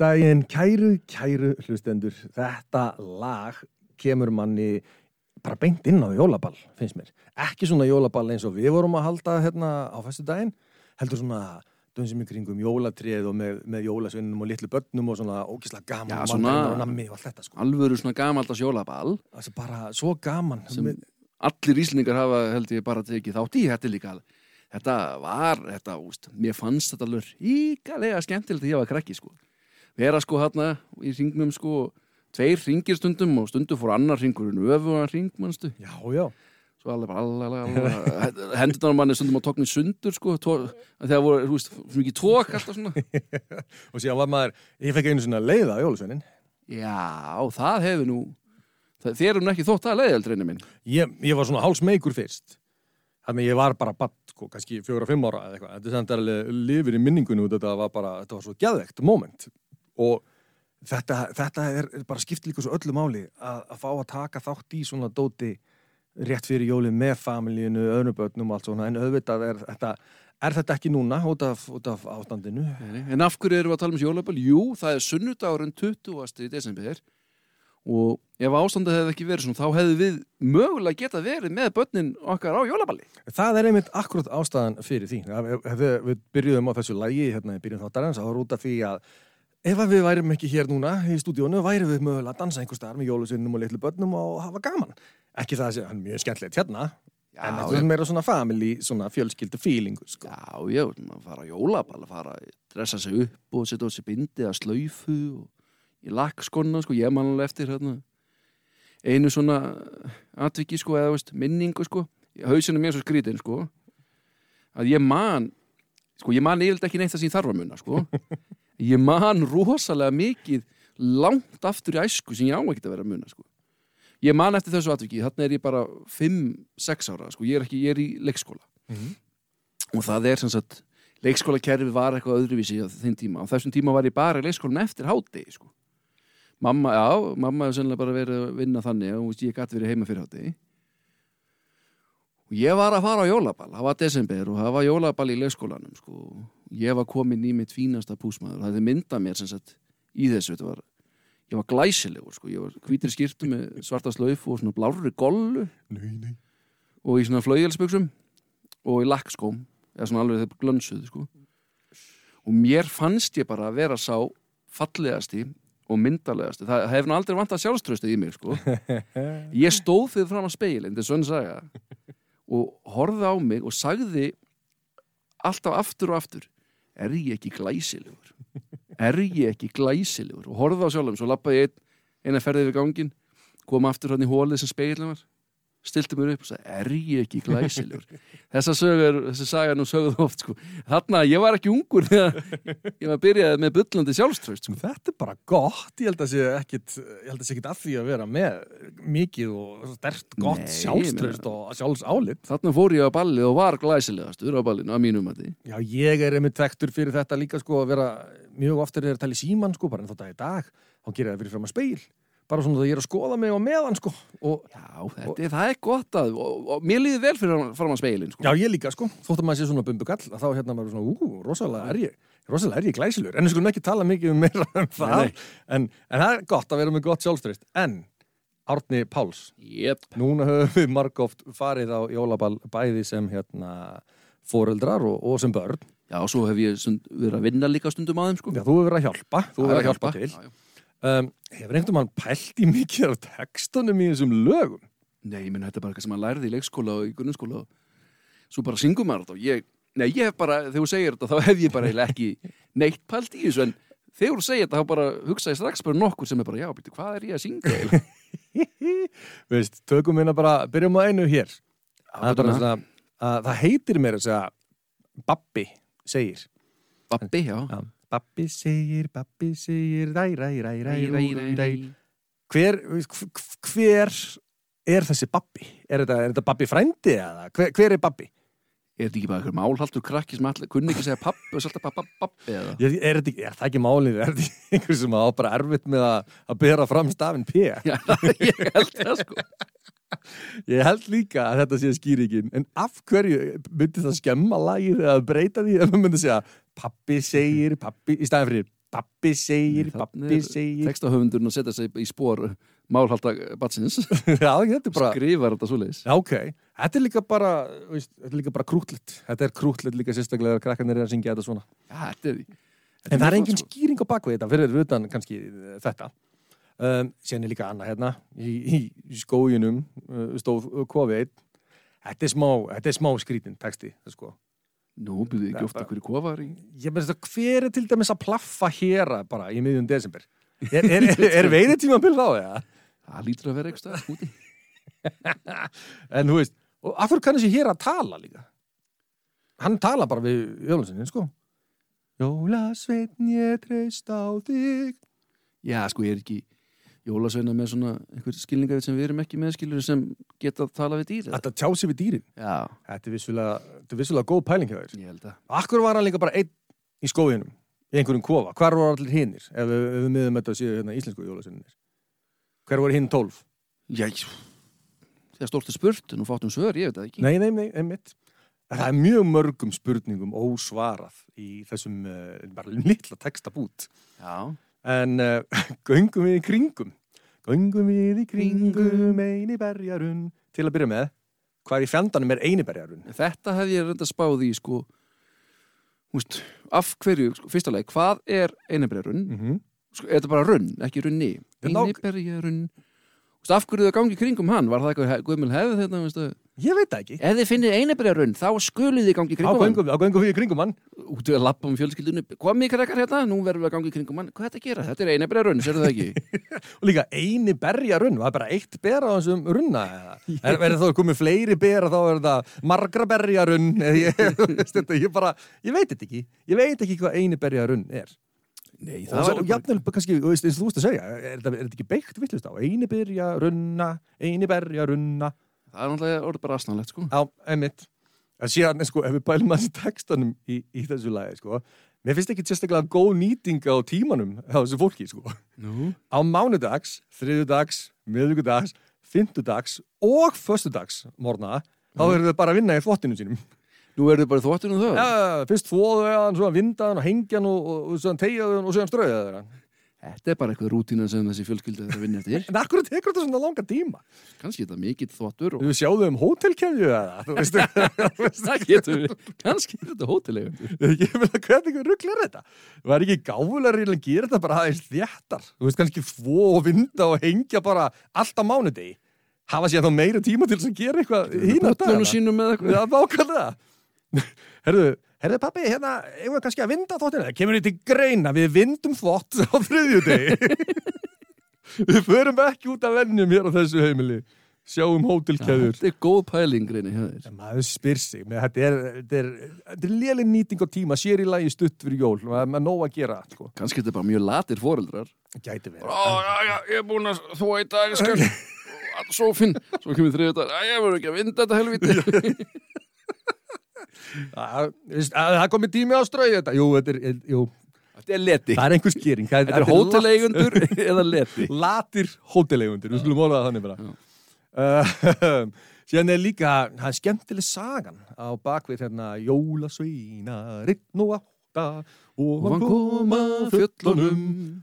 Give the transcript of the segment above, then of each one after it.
Daginn, kæru, kæru hlustendur. Þetta lag kemur manni bara beint inn á jólaball, finnst mér. Ekki svona jólaball eins og við vorum að halda hérna á fæstu daginn, heldur svona dönsum í kringum jólatrið og með, með jólasvinnum og litlu börnum og svona ógislega gaman Já, svona- og nammi og allt þetta sko. alvöru svona gamaldas jólaball Það er bara svo gaman. sem Með- allir íslendingar hafa held ég bara tekið þátt í þetta líka þetta var, þetta, úst, mér fannst þetta alveg ríkalega skemmtilegt þegar ég var krakki sko. Vera sko hérna í ringnum sko, tveir ringir stundum og stundum fór annar ringur en öfugan ring mannstu, Já, já. svo alveg bara alveg, hendurnar á manni stundum á tóknin sundur sko, þegar voru, þú veist, svo mikið tók alltaf svona Og síðan var maður, ég fekk einu svona leiða á jólasveinin. já, það hefur nú það, þér er nú ekki þótt að leiðaldreinu minn Ég, ég var svona hálsmeikur fyrst. Þannig ég var bara badd, sko, kannski fjóra, fimm ára eða eitthvað. Þetta er alveg lifir í minningunum þetta var bara, þetta var svo geðvegt moment. Og þetta, þetta er bara skipt líka svo öllu máli að, að fá að taka þátt í svona dóti rétt fyrir jólið með familíinu, öðrum börnum og allt svona. En auðvitað er þetta, er þetta ekki núna út af, út af ástandinu. En af hverju erum við að tala um jólaböl? Jú, það er sunnudagurinn 20. í desember og ef ástandið hefði ekki verið svona þá hefði við mögulega geta verið með börnin okkar á jólaballi. Það er einmitt akkurat ástæðan fyrir því. Við, við byrjuðum á þessu lægi hérna í byrjun þáttarins, þá var út af því að ef við værim ekki hér núna í stúdíónu, væri við mögulega að dansa einhver staðar með jólusinnum og litlu börnum og hafa gaman. Ekki það að segja, hann er mjög skemmtilegt hérna, Já, en þetta er meira svona family, svona fjölskyldu feelingu, sko. Já, já, maður fara að fara að dressa sig upp og setja á sig bindi að slaufu og í lakkskonna, sko, ég man alveg eftir hérna einu svona atviki, sko, eða veist, minningu, sko, hausinu mér svo skrítin, sko, að ég man, sko, ég man yfirlega ekki neitt það sem ég þarf að munna, sko, ég man rosalega mikið langt aftur í æsku sem ég á ekki að vera að munna, sko. Ég man eftir þessu atviki, þarna er ég bara 5-6 ára, sko, ég er ekki, ég er í leikskóla Mhm. og það er sem sagt leikskólakerfi var eitthvað öðruvísi á þeim tíma og þessum tíma var ég bara í leikskólan eftir hádegi sko. mamma, já, mamma hefur sennilega bara verið að vinna þannig og ég gæti verið heima fyrir hádegi og ég var að fara á jólaball það var desember og það var jólaball í leikskólanum sko. ég var komin í mitt fínasta púsmaður það hefði myndað mér sem sagt í þessu var, ég var glæsilegur sko. ég var hvítri skýrtu með svarta slaufu og svona blárri gollu Nei, nei. og í svona flaugjelsbuxum og í lakkskóm eða svona alveg þeir glönsuð sko. og mér fannst ég bara að vera sá fallegasti og myndarlegasti það nú aldrei vantað sjálfströstið í mig sko. ég stóð fyrir fram að speilin þetta er svona saga og horfði á mig og sagði alltaf aftur og aftur er ég ekki glæsilegur? Er ég ekki glæsilegur? Og horfði á sjálfum, svo lappaði einn eina ferðið við gangin kom aftur hann í hólið sem speilin var stilti mér upp og sagði, er ég ekki glæsilegur þessa sögur, þessi saga nú sögðu oft sko, þarna, ég var ekki ungur þegar ég var byrjaði með bullandi sjálfströst sko. Þetta er bara gott, ég held að sé ekkit, ég held að sé ekkit að því að vera með mikið og stert gott sjálfströst og sjálfsálit. þarna fór ég á ballið og var glæsilegastur á ballinu að mínum að því Já, ég er einmitt þekktur fyrir þetta líka sko að vera mjög ofta er að tala í síman sko, bara en þá dag í dag, þá gerir það fyrir fram að speil. Bara svona að ég er að skoða mig á meðan sko. Og, já, þetta, er- það er gott að og, og mér líði vel fyrir að speilin sko. já, ég líka sko, þótt að maður sé svona bumbugall, að þá hérna maður svona, ú, rosalega er ég, rosalega er ég glæsilur. En við skulum ekki tala mikið um meira um það. En, en það er gott að vera með gott sjálfströst. En, Árni Páls, yep. Núna höfum við margóft farið á jólaball bæði sem hérna foreldrar og, og sem börn. já, og svo hef ég verið að vinna líka stundum að þeim sko. Já, þú hefur verið að hjálpa, Um, hefur einhvern mann pælt í mikið af textunum í þessum lögum? Nei, ég menn þetta er bara eitthvað sem maður lærði í leikskóla og í grunnskóla og svo bara syngum maður þetta ég, nei, ég hef bara, þegar þú segir þetta þá hef ég bara ekki neitt pælt í þessu en þegar þú segir þetta þá bara hugsa ég strax bara nokkur sem er bara, já, býttu, hvað er ég að syngja? Veist, tökum hérna bara, byrjum á einu hér. Það svona, að það heitir mér að segja, Babbi segir. Babbi, já Já. Babbi segir, Babbi segir, ræ, ræ, ræ, ræ, Ræ, ræ. Hver, hver- er þessi Babbi? Er þetta, er þetta Babbi frændi eða? Hver, hver er Babbi? Er þetta ekki bara eitthvað málhaldur krakki sem allir kunni ekki segja pappi og svolítið pappa, pappi eða? Er, er, þetta ekki- er það ekki málið? Er þetta einhver sem á bara erfitt með að, að bera fram stafinn P? Já, ég held það sko Ég held líka að þetta sé skýringin. En af hverju myndi það skemma lagið eða breyta því? Ef maður myndi segja pappi segir pappi í staðin fyrir Babbi segir, babbi segir. Tekstahöfundurinn að setja sig í spór málhalda batsins Já, þetta bara skrifar þetta svoleiðis. Já, ok, þetta er líka bara veist, þetta er líka bara krútlitt þetta er krútlitt líka sérstaklega að krakkarnir er að syngja þetta svona. Já, þetta er En það er engin skýring á bakvið þetta fyrir utan kannski þetta um, Sér er líka annað hérna í, í, skóginum uh, stóð COVID Þetta er smá, þetta er smá skrítin texti sko. Nú byrðu ekki ofta hverju kofar í Ég meina þetta, hver er til dæmis að plaffa hér bara í miðjum desember? Er, er, er, er veiðitíma byrð á það? Það lítur að vera eitthvað úti En þú veist, og af hverju kann þessi hér að tala líka? Hann tala bara við Jólansinni, sko Jólasveitn ég treyst á þig Já, sko, ég er ekki jólasveina með svona einhver skilningar sem við erum ekki með skilur sem geta að tala við dýr Þetta tjási við dýrin? Já, Þetta er vissulega, vissulega góð pæling hjá þér. Ég held að. Akkur var hann líka bara einn í skóginum í einhverjum kofa, hvar voru allir hinnir ef ef við miðum þetta að séu hérna íslensku jólasveinnir Hver voru hinn tólf? Já, það er stórt að spurt nú fátum svör, ég veit það ekki. Nei, nei, nei, einmitt. Það er mjög mörgum spurningum ósvarað í þessum uh, bara litla textabút. Já, En uh, göngum við í kringum Göngum við í kringum einiberjarun Til að byrja með Hvað í fjandanum er einiberjarun? þetta hef ég reynda spáð í sko Húst, af hverju, sko, fyrsta leið, hvað er einiberjarunn? Mm -hmm. Sko, er þetta bara runn, ekki runni Húst, af hverju það gangi kringum hann? Var það eitthvað guðmjöl hefð þetta, veistu? Ég veit það ekki. Ef þið finnið einiberjarunn, þá skulið þið gangi kringum hann. á göngum við kringum hann. Út að lappa um fjölskyldunni. Komið krakkar hérna, nú verðum við að ganga í kringum hann. Hvað er þetta að gera? Þetta er eina bregða runn, sérðu það ekki? Og líka eini berjarun Það er bara eitt ber á þessum runna? Er, er það komið fleiri ber þá er það margra berjarun ég, ég, bara, ég veit þetta ekki. Ég veit ekki hvað eini berjarun er. Nei, Og svo jafnvel kannski, eins og þú veist að segja Er þetta, er þetta ekki beikt vittlust á? Eini berjarunna, eini berjarunna það er náttúrulega orðið bara aðstæðanlegt sko. Já, einmitt að síðan, sko, ef við bælum aðeins í textanum í, í þessu lagi, sko mér finnst ekki sérstaklega góð nýting á tímanum á þessu fólki, sko Nú? á mánudags, þriðudags, miðugudags, fymtudags og föstudags morgna þá verður þau bara að vinna í þvottinu sínum Nú er þið bara þvottunum það? ja, fyrst þvoðu hann, svo vindaðan og hengjan og, og, og svo tegjaðan og svo hann strauðið þeirra Þetta er bara eitthvað rútína sem þessi fjölskylda er að vinna eftir. En akkur tekur þetta svona langa tíma? Kannski þetta mikill þvottur og... við sjáum um hótelkefju eða þú það getur við. Kannski er þetta hótelegum ég vil að hvernig við rugglar þetta? Það er ekki gáfulega að gera þetta bara aðeins þjættar þú veist kannski þvó og vinda og hengja bara allt á mánudegi. Hafa sér þá meira tíma til að gera eitthvað hína Böllunum sínum með eitthvað? Já, herðu pappi, hérna, eigum við kannski að vinda þvottina Það kemur í til greina, við vindum þvott á þriðjudegi. Við förum ekki út af vennjum hér á þessu heimili. Sjáum hótelkeður Þetta er góð pæling reyni hjá þér. En maður spyr sig, með, þetta er, þetta er, þetta er léleg nýting á tíma, sér í lagi stutt fyrir jól, maður er nóg að gera, sko. kannski þetta er bara mjög latir foreldrar. Gæti verið. Ó, já, já, ég er búin að þvó í dag skal Sofinn, svo kemur þriðu dag Æ, ég verður ekki að vinda þetta helviti Það komið tími á strauð þetta. Jú, þetta er, jú, Þetta er leti. Það er einhver skýring. Þetta er hóteleigundur eða leti. Latir hóteleigundir, við skulum orða það þannig bara. Síðan er líka það er skemmtileg sagan á bakvið hérna jólasveina rinn og átta og hann kom að fjöllunum.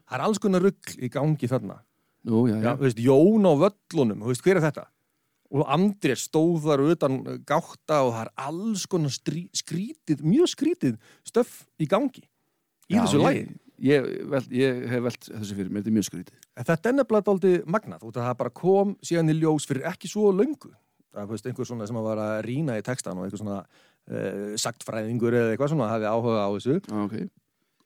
Það er alls konar rugg í gangi þarna. Nú, já, Já, já, veist, Jón á völlunum, veist, hver er þetta? Og Andrés stóð þar utan gátta og það er alls konar skrítið, mjög skrítið stöff í gangi í Já, þessu ég- lagi. ég, velt, ég hef velt þessu fyrir mér, þetta er mjög skrítið En Þetta er nefnilega dálítið magnað, að það bara kom síðan í ljós fyrir ekki svo löngu. Það er einhver svona sem að var að rýna í textan og einhver svona uh, saktfræðingur eða eitthvað svona hafi áhuga á þessu. ah, okay.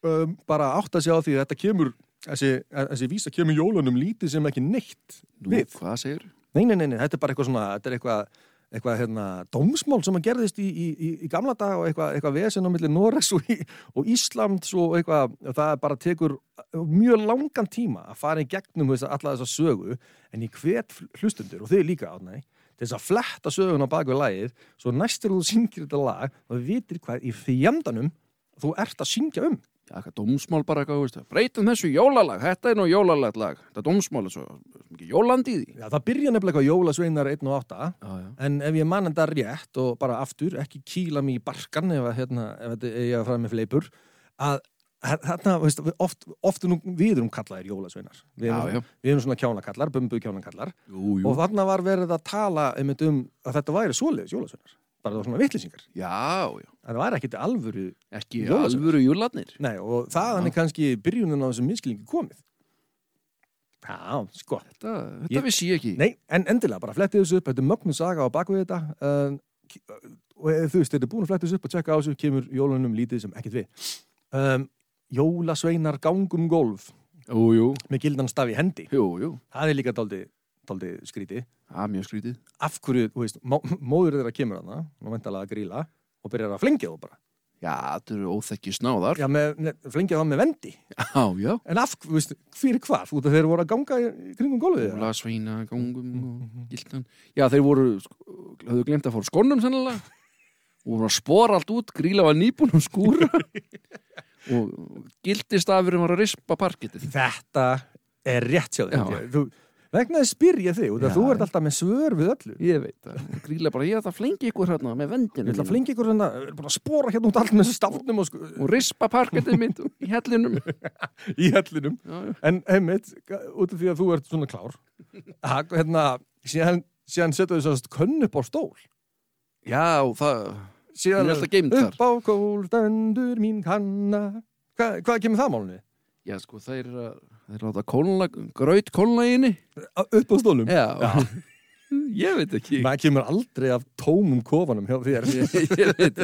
Um, bara átt að sjá því að þetta kemur, þessi, þessi vísa kemur jólunum lítið sem ekki neitt Nú, við. hvað segir? Nei, nei, nei, nei, þetta er bara eitthvað svona, þetta er eitthvað, eitthvað hérna, dómsmál sem að gerðist í, í, í, gamla dag og eitthvað, eitthvað vesen á milli Noregs og, og Íslands og eitthvað, og það bara tekur mjög langan tíma að fara í gegnum þess, alla þessa sögu, en í hvet hlustundur, og þau líka átnæ, til þess að fletta sögun á bakvið lagið, svo næstur þú syngir þetta lag og þú vitir hvað í fjandanum þú ert að syngja um. Eitthvað dómsmál bara eitthvað, breytum þessu jólalag, þetta er nú jólalagt lag, þetta dómsmál er svo mikið jólandi í því. Já, það byrja nefnilega eitthvað jólasveinar 1 og 8 Já, já. En ef ég man þetta rétt og bara aftur, ekki kýla mig í barkan ef, hérna, ef þetta er ég að fara með fleipur, að þarna, veist, oft, oft nú, við erum kallaðir jólasveinar við erum, já. við erum svona kjánakallar, bumbu kjánakallar Jú, jú. og þarna var verið að tala um að þetta væri svoleiðis jólasveinar bara það var svona vitlýsingar Já, já. það væri ekkit alvöru Ekki Jólasveinar. alvöru júlarnir. Nei, og þaðan er kannski byrjunin á þessum minnskilningi komið Já, sko Þetta, þetta Ég- vissi ég ekki. Nei, en endilega, bara flettið þessu upp Þetta er mögnu saga á baku við þetta uh, og ef þú veist, þetta er búin að fletta þessu upp og tjekka á þessu, kemur jólunum lítið sem ekkert við um, Jólasveinar gangum golf Jú, jú. með gildan staf í hendi Jú, jú. Það er líka dáldi, dáldi skríti Það er mjög skrítið. Af hverju, þú veist, mó, móður þeirra kemur hana og væntalega að gríla og byrjar að flengja þú bara Já, þetta eru óþekki snáðar. Já, flengja það með vendi Já, já. En af, þú veist, fyrir hvað? Út af þeir voru að ganga í, kringum golfið? Óla, sveina, gangum og gildan. Já, þeir voru, sko, höfðu glemt að fóra skónum sennilega. Og voru að spora allt út, gríla var nýbúin um skúra. og gildistafurinn var að rispa parkitið. Þetta er rétt Þú, Vegna þess spyr ég þig, Já. þú ert alltaf með svör við öllu Ég veit það. Og Gríla bara, ég ætla að flengi ykkur hérna með vendinu. Ég ætla að flengi ykkur hérna, bara að spora hérna út allt með þessu stafnum og sko, Og rispa parkitið mitt í hellinum. í hellinum Já, já. En einmitt, út af því að þú ert svona klár að, hérna, síðan, síðan setur þú svo könn upp á stól Já, það, síðan er upp á kól stendur mín kanna Hva, hvað kemur það málunni? já, sko, þeir eru að, þeir láta kólna, graut kólna í henni. Upp á stólum? Já. ég veit ekki. Maður kemur aldrei af tómum kofanum hjá þér Ég, ég veit.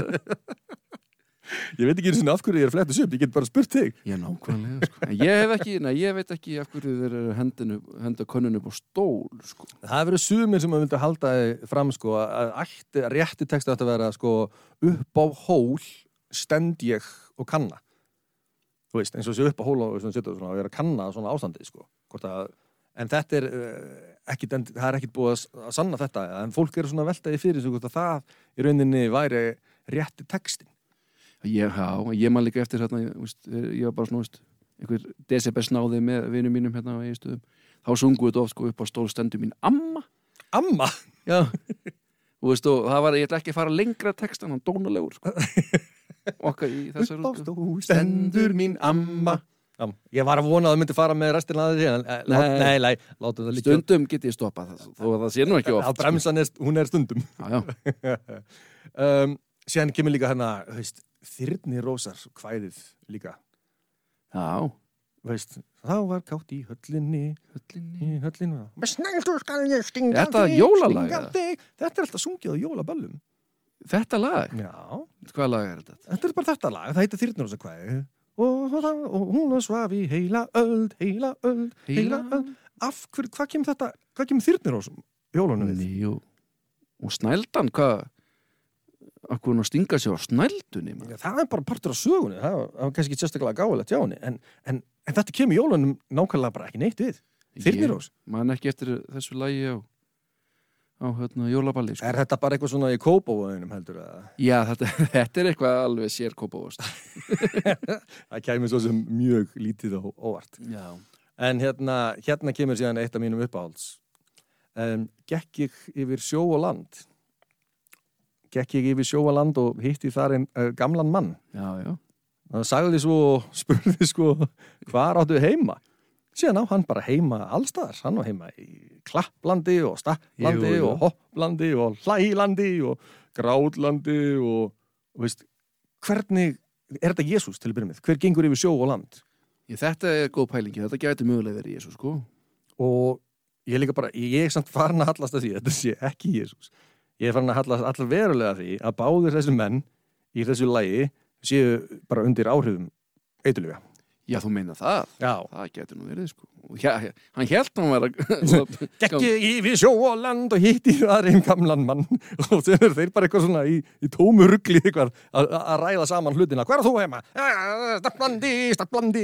Ég veit ekki einu sinni af hverju ég er þessu upp, ég get bara spurt þig Já, nákvæmlega, sko. En Ég hef ekki, nei, ég veit ekki af hverju þeir eru hendinu, henda könnun upp á stól, sko. Það hefur verið sumir sem að vilja halda fram sko, að ætti, að rétti texta ætti að vera sko, upp á hól stend ég og kanna þú veist, eins og sé upp á hól og er að kanna svona ástandið sko. Að, en þetta er uh, ekkit, en, það er ekkit búið að, að sanna þetta en fólk eru svona veltaði fyrir sig hvort að það í rauninni væri rétti textin já, ég man líka eftir hérna, ég, ég var bara svona, veist, einhver decibel snáði með vinum mínum hérna á eiginstöðum. Þá sungu þetta oft sko upp á stól stendur mín amma. Amma! Já. og veist, og það var, ég ætla ekki að fara lengra textan, hann dónalegur, sko. Okkar í þessar stól stendur mín amma Já, ég var að vona að það myndi fara með restina að því en eh, Nei. nei, látum það líka Stundum get ég stoppað það, þó að það sé nú ekki Já, oft. sko. bremsan er, hún er stundum Já, já. um, Síðan kemur líka hérna veist, Þyrni rósar kvæðið líka Já, veist, Þá var kátt í höllinni. Höllinni. Í höllinni Með snældur skal ég stinga Er þetta þig, jólalag, stinga þig. Þetta er alltaf sungið á jólaböllum Þetta lag, Já, hvað lag er þetta? þetta er bara þetta lag Það heitir kvæðið og, og, og hún svaf í heila öld Heila öld, heila öld. Af hverju, hvað kemur þetta Hvað kemur Þyrni rósum jólunum við? Og snældan, hvað Akkur hún að stinga sig á snældunni? Já, það er bara partur af sögunni, það var- kannski ekki sérstaklega gáðilegt hjá henni, en, en, en þetta kemur jólunum nákvæmlega bara ekki neitt við. Þyrnirós, Man ekki eftir þessu lagi á á hérna jólaballi sko. er þetta bara eitthvað svona í kópavöðunum heldur að Já, þetta, þetta er eitthvað alveg sér kópavóst það kemur svo sem mjög lítið og óvart. Já, En hérna, hérna kemur síðan eitt af mínum uppáhalds. Um, gekk ég yfir sjó og land, gekk ég yfir sjó og hitti þar einn uh, gamlan mann. já, já Það sagði svo og spurði sko hvar áttu heima síðan á hann bara heima allstaðar hann á heima í klapplandi og stapplandi Jú, jú. og hopplandi og hlælandi og grátlandi og, og veist, hvernig er þetta Jésús til að byrja með? Hver gengur yfir sjó og land? Ég, Þetta er góð pælingi, þetta gæti mögulega verið Jésu sko Og ég er líka bara, ég er samt farin að hallast að því, þetta sé ekki Jésús ég er farin að hallast allar verulega því að báðir þessi menn í þessu lægi séu bara undir áhrifum eitthulega. Já, þú meina það, Já. það gæti nú verið sko Og hér, Hann hélt hann var að Gekk ég yfir sjó og land og hitti þar einn gamlan mann og þeir eru þeir bara eitthvað svona í, í tómu ruggli eitthvað að að ræða saman hlutina. Hver er þú heima? Staflandi, staflandi.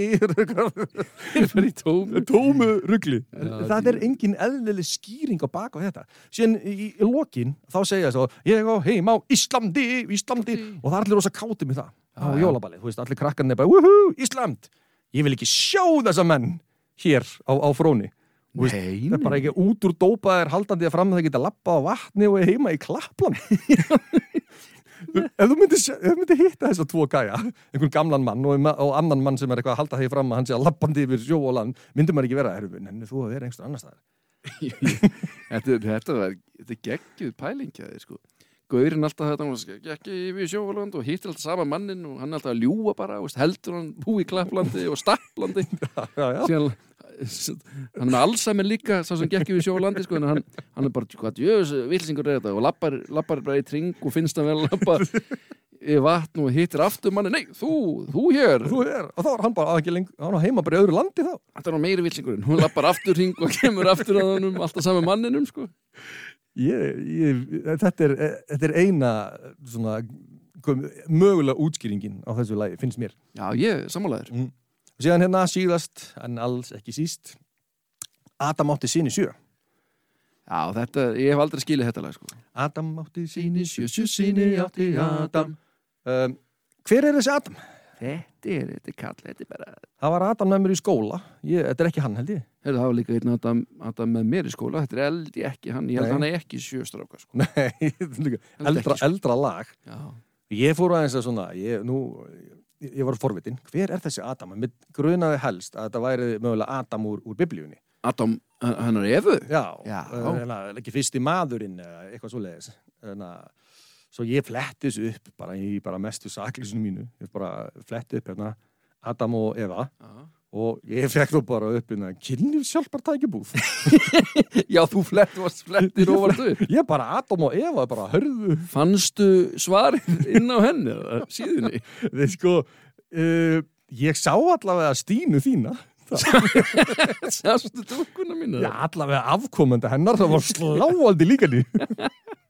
fyrir í tómu tómu ruggli. Já, það er engin eðlileg skýring á baka þetta. Síðan í, í lokin þá segja svo ég á heima á Íslandi, Íslandi og það er allir rosa káti með það á Já, já. jólabalið. Þú veist, allir krakkarnir bara, woohoo, Ísland. Ég vil ekki sjá þessa menn hér á, á fróni. Veist, Það er bara ekki út úr dópaðir haldandi að fram að það geta lappa á vatni og heima í klapplan ef þú myndir, hitta þess að tvo gæja, einhvern gamlan mann og, og annan mann sem er eitthvað að halda því fram að hann sé að lappandi yfir sjó og land, myndir maður ekki vera herru, nenni þú að vera einhverstað annars staðar þetta, þetta, þetta er geggjuð pælingjaði sko. Gaurinn alltaf þetta hann gekki yfir sjóvaland og hittir alltaf sama mannin og hann er alltaf að ljúga bara veist, heldur hann búi í klapplandi og stapplandi. Síðan hann er Alzheimer líka sá sem gekk yfir sjóvalandi sko, hann, hann er bara, hvað jöfus, vilsingur er þetta? Og lappar, lappar bara í tring og finnst hann vel að lappa í vatn og hittir aftur manni, nei, þú, þú hér. Þú er, og þá var hann bara að ekki lengur, hann var heima bara í öðru landi þá. Þetta er nú meiri vilsingurinn, hún lappar aftur hring og kemur aftur að honum, alltaf saman manninum sko. Ég, ég, þetta, er, þetta er eina svona mögulega útskýringin á þessu lagi, finnst mér já, ég, sammálaður mm. og síðan hérna síðast en alls ekki síst Adam átti síni sjö já, þetta, ég hef aldrei skilið þetta lag sko. Adam átti síni sjö, sjö síni átti Adam um, hver er þessi Adam? Þetta er, þetta er kall, þetta er bara það var Adam með mér í skóla ég, þetta er ekki hann held ég Heyrðu, það var líka einn Adam, Adam með mér í skóla þetta er eldi ekki hann, ég held Nei. að hann er ekki sjöstráka sko. Nei, er eldra, sko. eldra lag já, Ég fór aðeins að svona, ég, nú, ég, ég var forvitin, hver er þessi Adam? Mér grunaði helst að þetta væri mögulega Adam úr, úr biblíunni. Adam, hann er efu Já, Já. Hérna, ekki fyrsti maðurinn eða eitthvað svo leiðis. Svo ég fletti þessu upp bara í bara mestu saklisinu mínu. Ég bara fletti upp hérna Adam og Eva já. og ég fekk þú bara upp hérna kynlíf sjálfbartækjabúð. já, þú flett, varst flettir og varst upp ég bara Adam og Eva bara hörðu. fannstu svarið inn á henni síðunni Þeir sko, uh, ég sá allavega Stínu þína. sástu dúkuna mína Já, allavega afkomandi hennar það var sláandi líka ný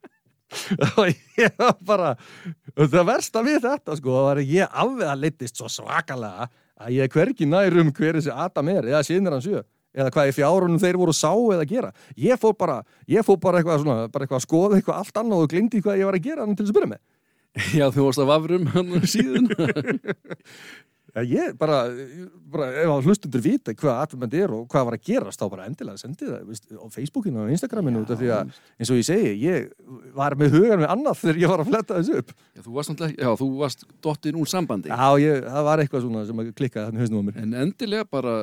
og ég var bara það versta við þetta sko var að ég afveða leittist svo svakalega að ég hvergi nær um hver þessi Adam er eða sinir hans sjö eða hvað í fjárunum þeir voru að sá eða gera. Ég fór bara, ég fór bara eitthvað svona bara eitthvað að skoða eitthvað allt annað og glimti hvað ég var að gera hann til þess að byrja með. Já, þú varst að vafrum hann á síðuna Já, ég bara, bara ef að hlustundur vita hvað atvinnmend er og hvað var að gerast þá bara endilega sendi það veist, á Facebookinu og Instagraminu út af því að eins og ég segi, ég var með hugan með annað þegar ég var að fletta þessu upp. Já, þú varst, já, þú varst dottin úr sambandi. Já, ég, það var eitthvað svona sem að klikkaði þannig hausnum á mér. En endilega bara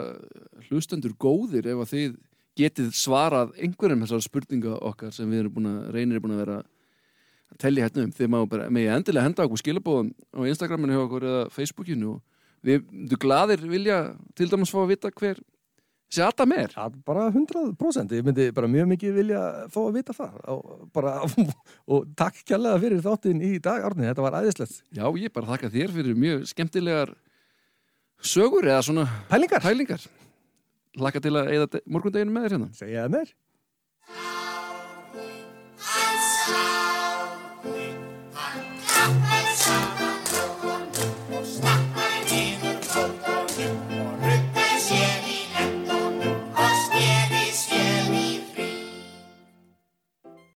hlustendur góðir ef að þið getið svarað einhverjum þessar spurninga okkar sem við erum búin að reynir er búin að vera að telja hérna um. Þið má bara, með endilega henda okkur skilabóðum á Instagraminu hjá okkur eða Facebookinu og við myndu gladir vilja til dæmis fá að vita hver þessi Adam er? Já, bara 100% ég myndi bara mjög mikið vilja fá að vita það. Og, bara, og takk kjærlega fyrir þáttinn í dag Árni, þetta var æðislegt. Já, ég bara þakka þér fyrir mjög skemmtilegar sögur eða svona Pælingar, pælingar. Laka til að eða morgundeginu með þér hérna. Segja það mér